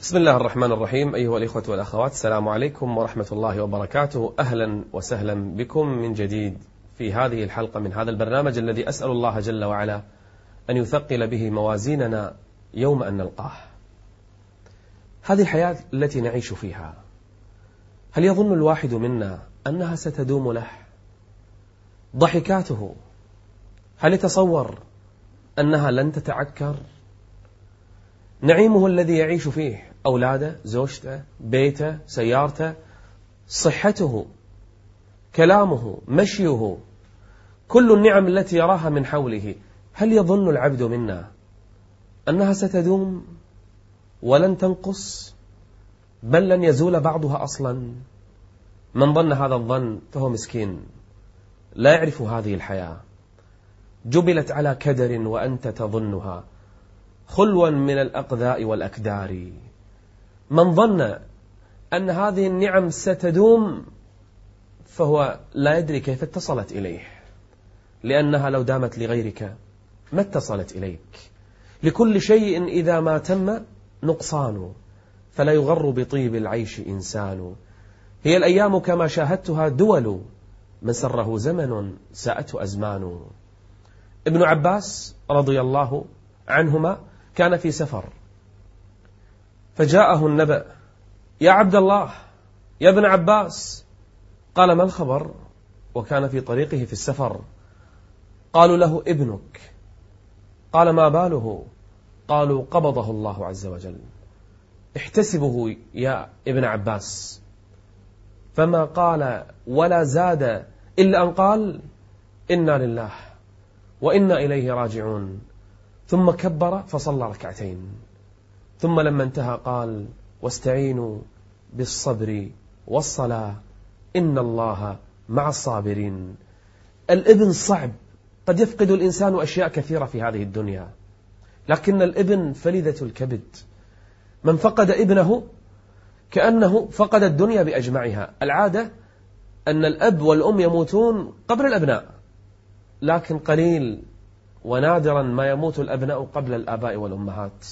بسم الله الرحمن الرحيم أيها الإخوة والأخوات السلام عليكم ورحمة الله وبركاته. أهلا وسهلا بكم من جديد في هذه الحلقة من هذا البرنامج الذي أسأل الله جل وعلا أن يثقل به موازيننا يوم أن نلقاه. هذه الحياة التي نعيش فيها هل يظن الواحد منا أنها ستدوم له؟ ضحكاته هل يتصور أنها لن تتعكر؟ نعيمه الذي يعيش فيه أولاده زوجته بيته سيارته صحته كلامه مشيه. كل النعم التي يراها من حوله. هل يظن العبد منا أنها ستدوم ولن تنقص؟ بل لن يزول بعضها أصلا. من ظن هذا الظن فهو مسكين. لا يعرف هذه الحياة. جبلت على كدر وأنت تظنها خلوا من الأقذاء والأكدار. من ظن أن هذه النعم ستدوم فهو لا يدري كيف اتصلت إليه. لأنها لو دامت لغيرك ما اتصلت إليك. لكل شيء إذا ما تم نقصان فلا يغر بطيب العيش إنسان. هي الأيام كما شاهدتها دول من سره زمن ساءته أزمان. ابن عباس رضي الله عنهما كان في سفر. فجاءه النبأ. يا عبد الله يا ابن عباس. قال ما الخبر؟ وكان في طريقه في السفر. قالوا له ابنك. قال ما باله؟ قالوا قبضه الله عز وجل. احتسبه يا ابن عباس. فما قال ولا زاد إلا أن قال إنا لله وإنا إليه راجعون. ثم كبر فصلى ركعتين. ثم لما انتهى قال واستعينوا بالصبر والصلاة إن الله مع الصابرين. الابن صعب قد يفقد الإنسان أشياء كثيرة في هذه الدنيا لكن الابن فلذة الكبد. من فقد ابنه كأنه فقد الدنيا بأجمعها. العادة أن الأب والأم يموتون قبل الأبناء لكن قليل ونادرا ما يموت الأبناء قبل الآباء والأمهات.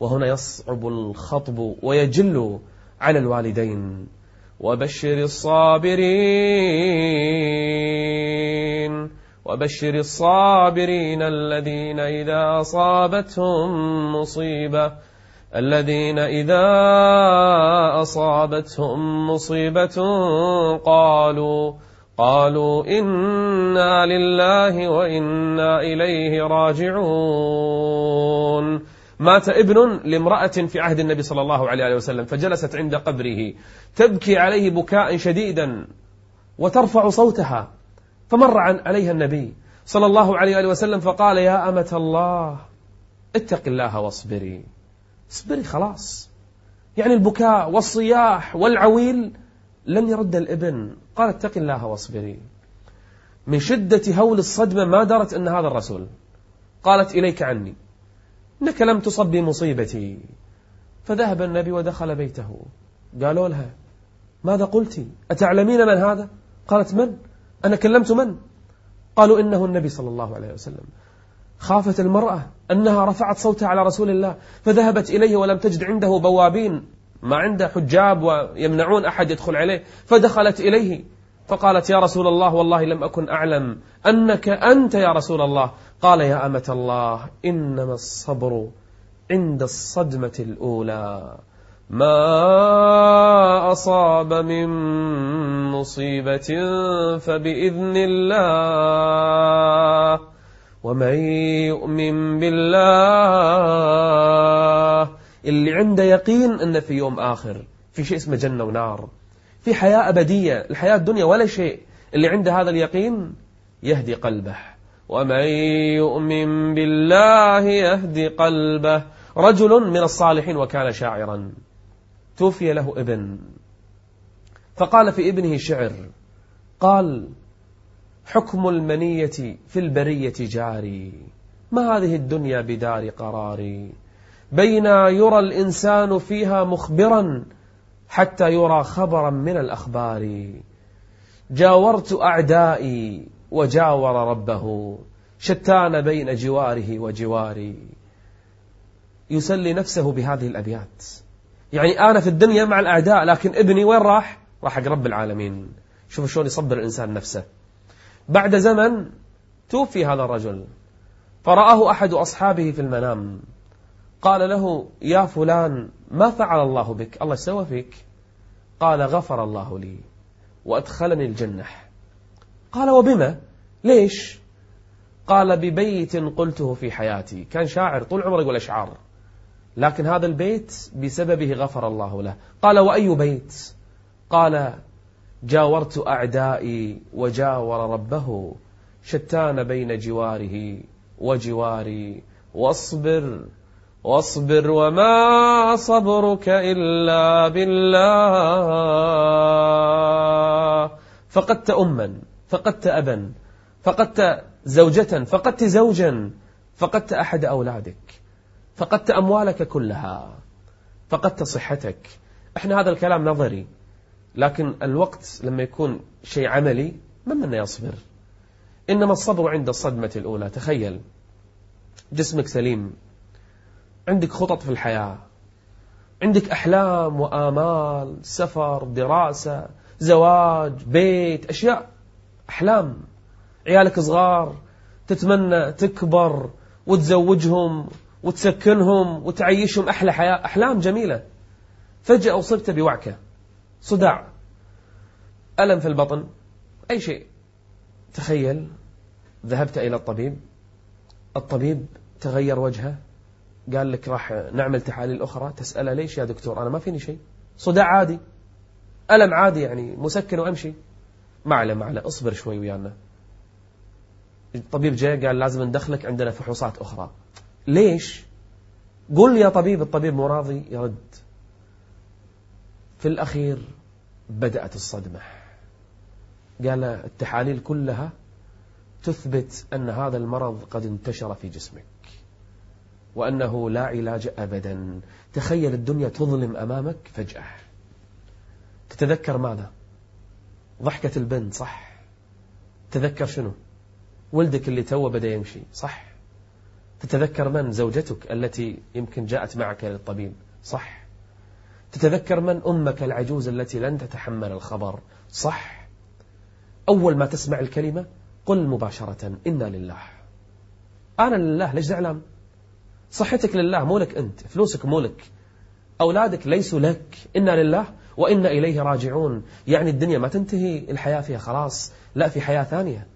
وهنا يصعب الخطب ويجل على الوالدين. وبشر الصابرين وبشر الصابرين الذين إذا أصابتهم مصيبة الذين إذا أصابتهم مصيبة قالوا قالوا إنا لله وإنا إليه راجعون. مات ابن لامرأة في عهد النبي صلى الله عليه وسلم فجلست عند قبره تبكي عليه بكاء شديدا وترفع صوتها فمر عن عليها النبي صلى الله عليه وسلم فقال يا أمة الله اتق الله واصبري. اصبري خلاص. يعني البكاء والصياح والعويل لن يرد الابن. قال اتق الله واصبري. من شدة هول الصدمة ما درت أن هذا الرسول. قالت إليك عني. إنك لم تصب بمصيبتي. فذهب النبي ودخل بيته. قالوا لها ماذا قلت؟ أتعلمين من هذا؟ قالت من؟ أنا كلمت من؟ قالوا إنه النبي صلى الله عليه وسلم. خافت المرأة أنها رفعت صوتها على رسول الله فذهبت إليه ولم تجد عنده بوابين ما عنده حجاب ويمنعون أحد يدخل عليه فدخلت إليه. فقالت يا رسول الله والله لم أكن أعلم أنك أنت يا رسول الله. قال يا أمة الله إنما الصبر عند الصدمة الأولى. ما أصاب من مصيبة فبإذن الله. ومن يؤمن بالله اللي عنده يقين أن في يوم آخر في شيء اسمه جنة ونار. في حياة أبدية الحياة الدنيا ولا شيء. اللي عنده هذا اليقين يهدي قلبه. ومن يؤمن بالله يهدي قلبه. رجل من الصالحين وكان شاعرا. توفي له ابن. فقال في ابنه شعر. قال حكم المنية في البرية جاري. ما هذه الدنيا بدار قراري؟ بين يرى الإنسان فيها مخبرا حتى يرى خبرا من الأخبار. جاورت أعدائي وجاور ربه شتان بين جواره وجواري. يسلي نفسه بهذه الأبيات. يعني أنا في الدنيا مع الأعداء لكن ابني وين راح؟ راح حق رب العالمين. شوفوا شلون يصبر الإنسان نفسه. بعد زمن توفي هذا الرجل. فرآه أحد أصحابه في المنام. قال له يا فلان ما فعل الله بك؟ الله سوى فيك. قال غفر الله لي وأدخلني الجنة. قال وبما؟ ليش؟ قال ببيت قلته في حياتي. كان شاعر طول عمره يقول أشعار. لكن هذا البيت بسببه غفر الله له. قال وأي بيت؟ قال جاورت أعدائي وجاور ربه شتان بين جواره وجواري واصبر واصبر وما صبرك إلا بالله. فقدت أما فقدت أبا فقدت زوجة فقدت زوجا فقدت أحد أولادك فقدت أموالك كلها فقدت صحتك. إحنا هذا الكلام نظري لكن الوقت لما يكون شيء عملي من منا يصبر. إنما الصبر عند الصدمة الأولى. تخيل جسمك سليم. عندك خطط في الحياة. عندك أحلام وآمال سفر دراسة زواج بيت أشياء. أحلام. عيالك صغار تتمنى تكبر وتزوجهم وتسكنهم وتعيشهم أحلى حياة. أحلام جميلة. فجأة أصبت بوعكة. صداع. ألم في البطن. أي شيء. تخيل. ذهبت إلى الطبيب. الطبيب تغير وجهه. قال لك راح نعمل تحاليل أخرى تسأله ليش يا دكتور؟ أنا ما فيني شيء. صداع عادي. ألم عادي يعني مسكن وأمشي. ما عليه اصبر شوي ويانا. الطبيب جاء قال لازم ندخلك عندنا فحوصات أخرى. ليش؟ قل يا طبيب الطبيب مو راضي يرد. في الأخير بدأت الصدمة. قال التحاليل كلها تثبت أن هذا المرض قد انتشر في جسمك. وأنه لا علاج أبدا. تخيل الدنيا تظلم أمامك فجأة. تتذكر ماذا؟ ضحكة البنت صح. تذكر شنو؟ ولدك اللي توه بدأ يمشي صح. تتذكر من؟ زوجتك التي يمكن جاءت معك للطبيب صح. تتذكر من؟ أمك العجوز التي لن تتحمل الخبر صح. أول ما تسمع الكلمة قل مباشرة إنا لله. أنا لله ليش زعلان؟ صحتك لله مو لك أنت فلوسك مو لك أولادك ليسوا لك إنا لله وإنا إليه راجعون. يعني الدنيا ما تنتهي الحياة فيها خلاص لا في حياة ثانية.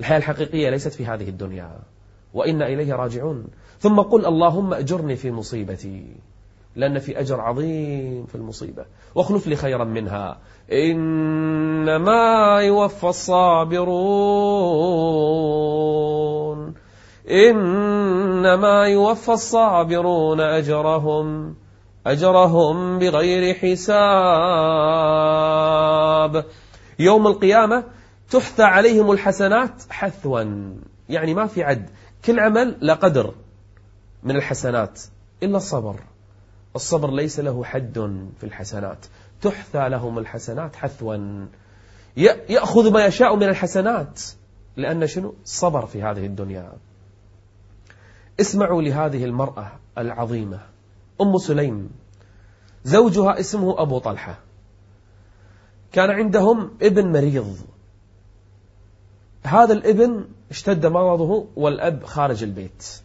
الحياة الحقيقية ليست في هذه الدنيا وإنا إليه راجعون. ثم قل اللهم أجرني في مصيبتي لأن في أجر عظيم في المصيبة. واخلف لي خيرا منها. إنما يوفى الصابرون. إنما يوفى الصابرون أجرهم أجرهم بغير حساب. يوم القيامة تحثى عليهم الحسنات حثوا. يعني ما في عد. كل عمل لا قدر من الحسنات إلا الصبر. الصبر ليس له حد في الحسنات. تحثى لهم الحسنات حثوا. يأخذ ما يشاء من الحسنات. لأن شنو؟ صبر في هذه الدنيا. اسمعوا لهذه المرأة العظيمة أم سليم. زوجها اسمه أبو طلحة. كان عندهم ابن مريض. هذا الابن اشتد مرضه والأب خارج البيت.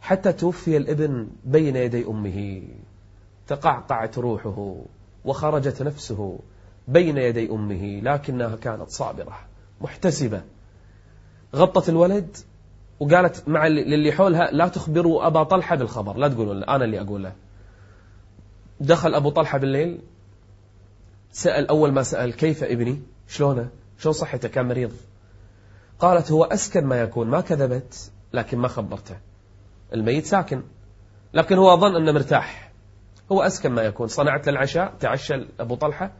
حتى توفي الابن بين يدي أمه. تقعقعت روحه وخرجت نفسه بين يدي أمه لكنها كانت صابرة محتسبة. غطت الولد وقالت مع للي حولها لا تخبروا أبا طلحة بالخبر لا تقولوا أنا اللي أقول له. دخل أبو طلحة بالليل سأل أول ما سأل كيف ابني؟ شلونه؟ شلون صحته كان مريض. قالت هو أسكن ما يكون ما كذبت لكن ما خبرته. الميت ساكن. لكن هو ظن أنه مرتاح. هو أسكن ما يكون. صنعت للعشاء تعشى أبو طلحة.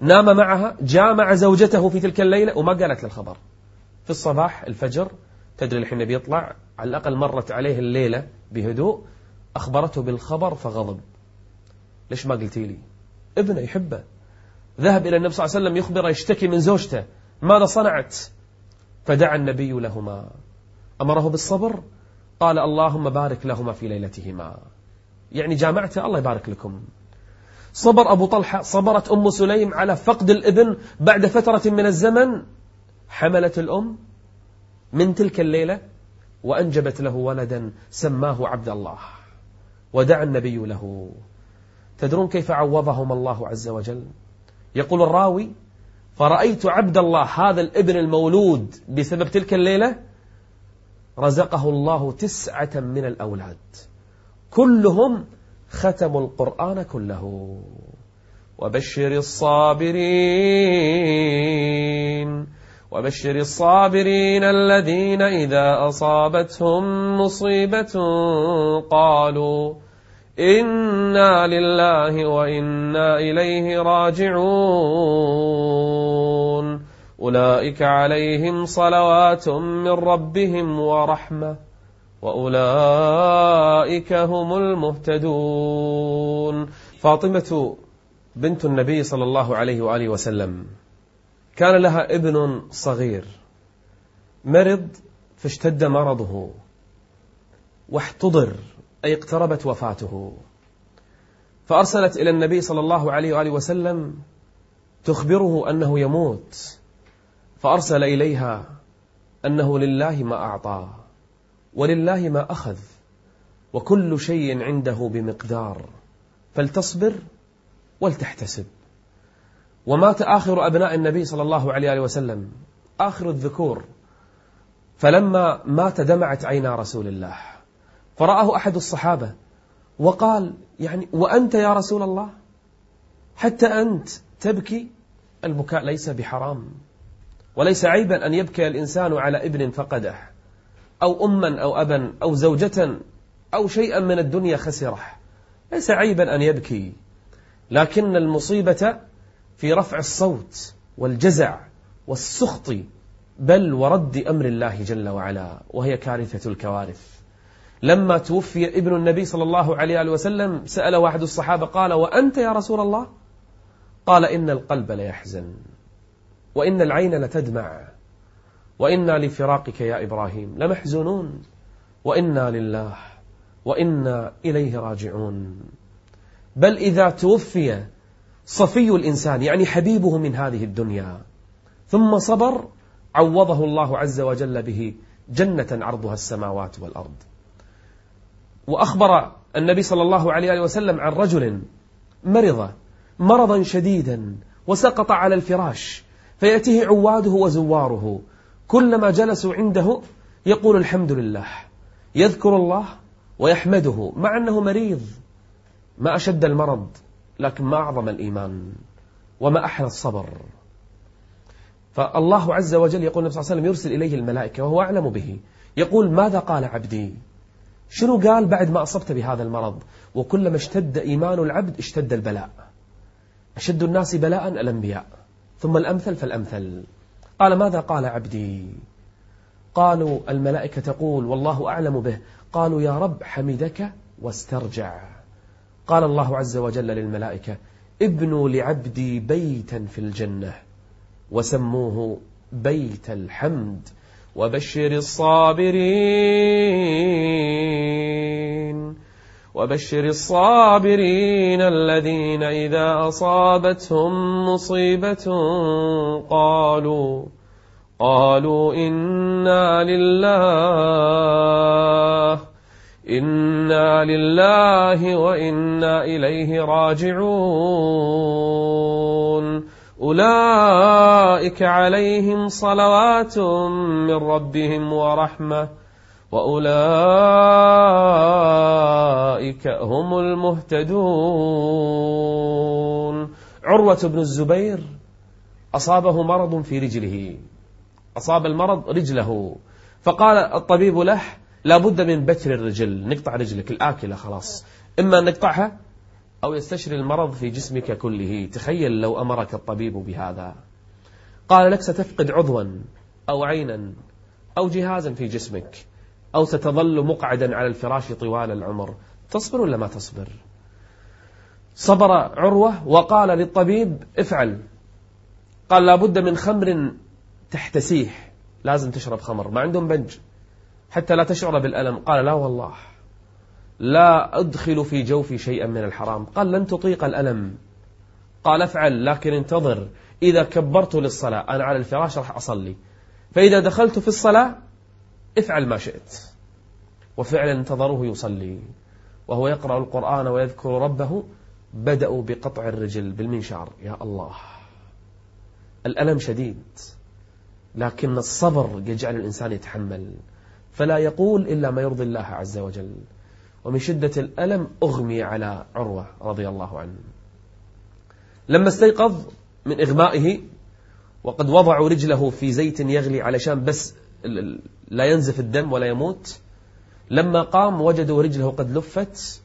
نام معها جامع زوجته في تلك الليلة وما قالت للخبر في الصباح الفجر تدري الحين بيطلع على الأقل مرت عليه الليلة بهدوء أخبرته بالخبر فغضب. ليش ما قلتي لي؟ ابنه يحبه. ذهب إلى النبي صلى الله عليه وسلم يخبره يشتكي من زوجته. ماذا صنعت؟ فدعا النبي لهما. أمره بالصبر. قال اللهم بارك لهما في ليلتهما. يعني جامعته الله يبارك لكم. صبر أبو طلحة. صبرت أم سليم على فقد الابن بعد فترة من الزمن. حملت الأم. من تلك الليلة وأنجبت له ولدا سماه عبد الله ودعا النبي له. تدرون كيف عوضهم الله عز وجل؟ يقول الراوي فرأيت عبد الله هذا الابن المولود بسبب تلك الليلة رزقه الله تسعة من الأولاد. كلهم ختموا القرآن كله. وبشر الصابرين. وبشر الصابرين الذين إذا أصابتهم مصيبة قالوا إنا لله وإنا إليه راجعون. أولئك عليهم صلوات من ربهم ورحمة وأولئك هم المهتدون. فاطمة بنت النبي صلى الله عليه وآله وسلم كان لها ابن صغير مرض فاشتد مرضه واحتضر أي اقتربت وفاته. فأرسلت إلى النبي صلى الله عليه وآله وسلم تخبره أنه يموت فأرسل إليها أنه لله ما أعطى ولله ما أخذ وكل شيء عنده بمقدار فلتصبر ولتحتسب. ومات آخر أبناء النبي صلى الله عليه وسلم. آخر الذكور. فلما مات دمعت عينا رسول الله. فرآه أحد الصحابة وقال يعني وأنت يا رسول الله؟ حتى أنت تبكي؟ البكاء ليس بحرام. وليس عيبا أن يبكي الإنسان على ابن فقده أو أما أو أبا أو زوجة أو شيئا من الدنيا خسرة. ليس عيبا أن يبكي. لكن المصيبة في رفع الصوت والجزع والسخط بل ورد أمر الله جل وعلا وهي كارثة الكوارث. لما توفي ابن النبي صلى الله عليه وسلم سأل واحد الصحابة قال وأنت يا رسول الله؟ قال إن القلب ليحزن وإن العين لتدمع وإنا لفراقك يا إبراهيم لمحزونون وإنا لله وإنا إليه راجعون. بل إذا توفي صفي الإنسان يعني حبيبه من هذه الدنيا. ثم صبر عوضه الله عز وجل به جنة عرضها السماوات والأرض. وأخبر النبي صلى الله عليه وسلم عن رجل مرض مرضا شديدا وسقط على الفراش فيأتيه عواده وزواره. كلما جلسوا عنده يقول الحمد لله يذكر الله ويحمده مع أنه مريض ما أشد المرض. لكن ما أعظم الإيمان وما أحلى الصبر. فالله عز وجل يقول النبي صلى الله عليه وسلم يرسل إليه الملائكة وهو أعلم به. يقول ماذا قال عبدي؟ شنو قال بعد ما أصبت بهذا المرض؟ وكلما اشتد إيمان العبد اشتد البلاء. أشد الناس بلاء الأنبياء. ثم الأمثل فالأمثل. قال ماذا قال عبدي؟ قالوا الملائكة تقول والله أعلم به. قالوا يا رب حمدك واسترجع. قال الله عز وجل للملائكة ابنوا لعبدي بيتا في الجنة وسموه بيت الحمد وبشر الصابرين وبشر الصابرين الذين إذا أصابتهم مصيبة قالوا قالوا إنا لله إنا لله وإنا إليه راجعون أولئك عليهم صلوات من ربهم ورحمة وأولئك هم المهتدون عروة بن الزبير أصابه مرض في رجله. أصاب المرض رجله. فقال الطبيب له لا بد من بتر الرجل نقطع رجلك الآكلة خلاص. إما نقطعها أو يستشري المرض في جسمك كله. تخيل لو أمرك الطبيب بهذا. قال لك ستفقد عضوا أو عينا أو جهازا في جسمك أو ستظل مقعدا على الفراش طوال العمر. تصبر ولا ما تصبر؟ صبر عروة وقال للطبيب افعل. قال لابد من خمر تحتسيح لازم تشرب خمر. ما عندهم بنج. حتى لا تشعر بالألم. قال لا والله. لا أدخل في جوفي شيئا من الحرام. قال لن تطيق الألم. قال افعل لكن انتظر. إذا كبرت للصلاة أنا على الفراش راح أصلي. فإذا دخلت في الصلاة افعل ما شئت. وفعلا انتظروه يصلي. وهو يقرأ القرآن ويذكر ربه. بدأوا بقطع الرجل بالمنشار. يا الله. الألم شديد. لكن الصبر يجعل الإنسان يتحمل. فلا يقول إلا ما يرضي الله عز وجل. ومن شدة الألم أغمي على عروة رضي الله عنه. لما استيقظ من إغمائه وقد وضعوا رجله في زيت يغلي علشان بس لا ينزف الدم ولا يموت لما قام وجدوا رجله قد لفت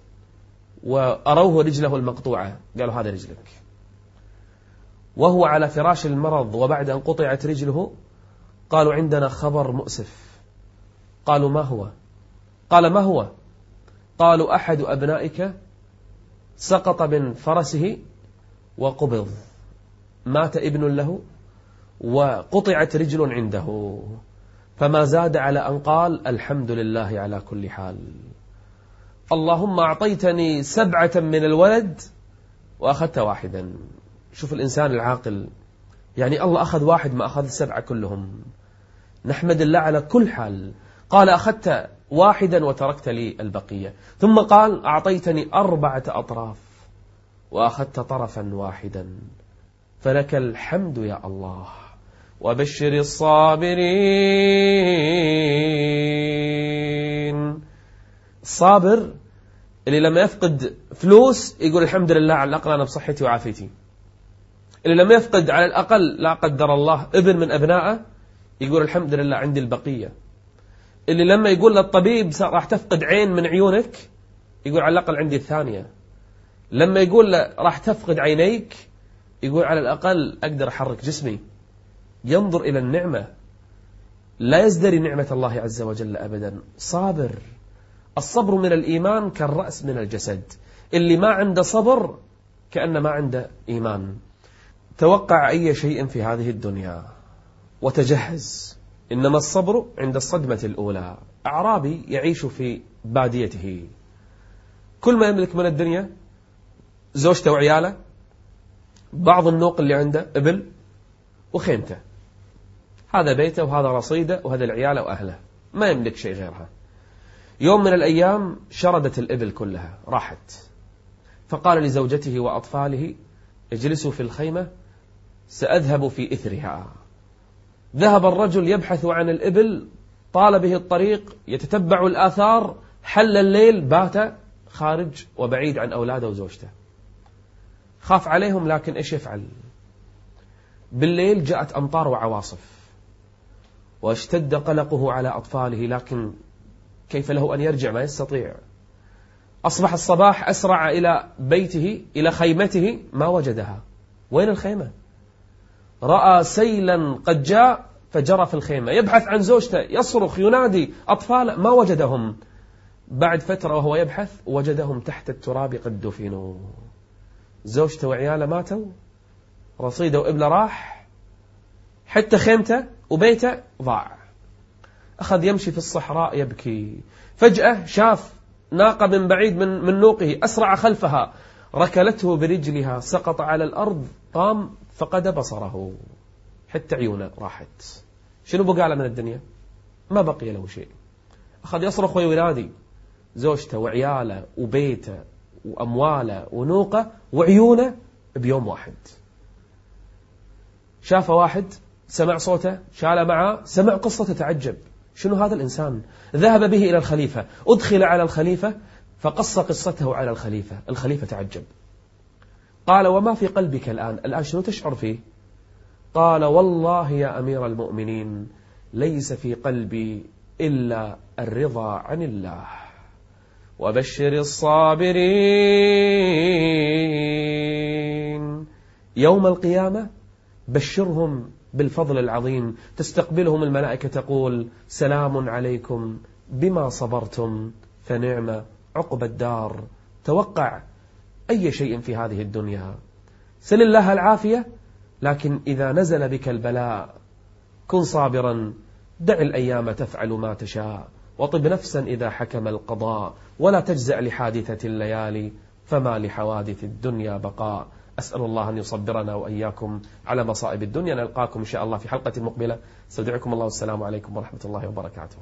وأروه رجله المقطوعة. قالوا هذا رجلك. وهو على فراش المرض وبعد أن قطعت رجله قالوا عندنا خبر مؤسف. قالوا ما هو؟ قال ما هو؟ قالوا أحد أبنائك سقط من فرسه وقبض. مات ابن له وقطعت رجل عنده. فما زاد على أن قال الحمد لله على كل حال. اللهم أعطيتني سبعة من الولد وأخذت واحدا. شوف الإنسان العاقل. يعني الله أخذ واحد ما أخذ السبعة كلهم. نحمد الله على كل حال. قال أخذت واحدا وتركت لي البقية. ثم قال أعطيتني أربعة أطراف وأخذت طرفا واحدا. فلك الحمد يا الله. وبشر الصابرين. الصابر اللي لما يفقد فلوس يقول الحمد لله على الأقل أنا بصحتي وعافيتي. اللي لما يفقد على الأقل لا قدر الله ابن من أبنائه يقول الحمد لله عندي البقية. اللي لما يقول للطبيب راح تفقد عين من عيونك؟ يقول على الأقل عندي الثانية. لما يقول له راح تفقد عينيك؟ يقول على الأقل أقدر أحرك جسمي. ينظر إلى النعمة. لا يزدري نعمة الله عز وجل أبدا. صابر. الصبر من الإيمان كالرأس من الجسد. اللي ما عنده صبر كأن ما عنده إيمان. توقع أي شيء في هذه الدنيا. وتجهز. إنما الصبر عند الصدمة الأولى. أعرابي يعيش في باديته. كل ما يملك من الدنيا زوجته وعياله بعض النوق اللي عنده إبل وخيمته. هذا بيته وهذا رصيده وهذا العيال وأهله. ما يملك شيء غيرها. يوم من الأيام شردت الإبل كلها راحت. فقال لزوجته وأطفاله اجلسوا في الخيمة سأذهب في إثرها. ذهب الرجل يبحث عن الإبل طال به الطريق يتتبع الآثار حل الليل بات خارج وبعيد عن أولاده وزوجته. خاف عليهم لكن إيش يفعل؟ بالليل جاءت أمطار وعواصف واشتد قلقه على أطفاله لكن كيف له أن يرجع؟ ما يستطيع. أصبح الصباح أسرع إلى بيته إلى خيمته ما وجدها. وين الخيمة؟ رأى سيلا قد جاء فجرى في الخيمة. يبحث عن زوجته يصرخ ينادي. أطفال ما وجدهم. بعد فترة وهو يبحث وجدهم تحت التراب قد دفنوا زوجته وعياله ماتوا. رصيده وإبله راح. حتى خيمته وبيته ضاع. أخذ يمشي في الصحراء يبكي. فجأة شاف ناقة من بعيد من, من نوقه أسرع خلفها. ركلته برجلها سقط على الأرض قام فقد بصره. حتى عيونه راحت. شنو بقى له من الدنيا؟ ما بقي له شيء. أخذ يصرخ وينادي. زوجته وعياله وبيته وأمواله ونوقه وعيونه بيوم واحد. شاف واحد سمع صوته شال معه سمع قصته تعجب. شنو هذا الإنسان؟ ذهب به إلى الخليفة. أدخل على الخليفة. فقص قصته على الخليفة. الخليفة تعجب. قال وما في قلبك الآن؟ الآن شنو تشعر فيه؟ قال والله يا أمير المؤمنين ليس في قلبي إلا الرضا عن الله. وبشر الصابرين. يوم القيامة بشرهم بالفضل العظيم. تستقبلهم الملائكة تقول سلام عليكم بما صبرتم فنعم عقب الدار. توقع أي شيء في هذه الدنيا. سل الله العافية لكن إذا نزل بك البلاء كن صابرا. دع الأيام تفعل ما تشاء وطب نفسا إذا حكم القضاء ولا تجزع لحادثة الليالي فما لحوادث الدنيا بقاء. أسأل الله أن يصبرنا وإياكم على مصائب الدنيا. نلقاكم إن شاء الله في حلقة مقبلة. أستودعكم الله والسلام عليكم ورحمة الله وبركاته.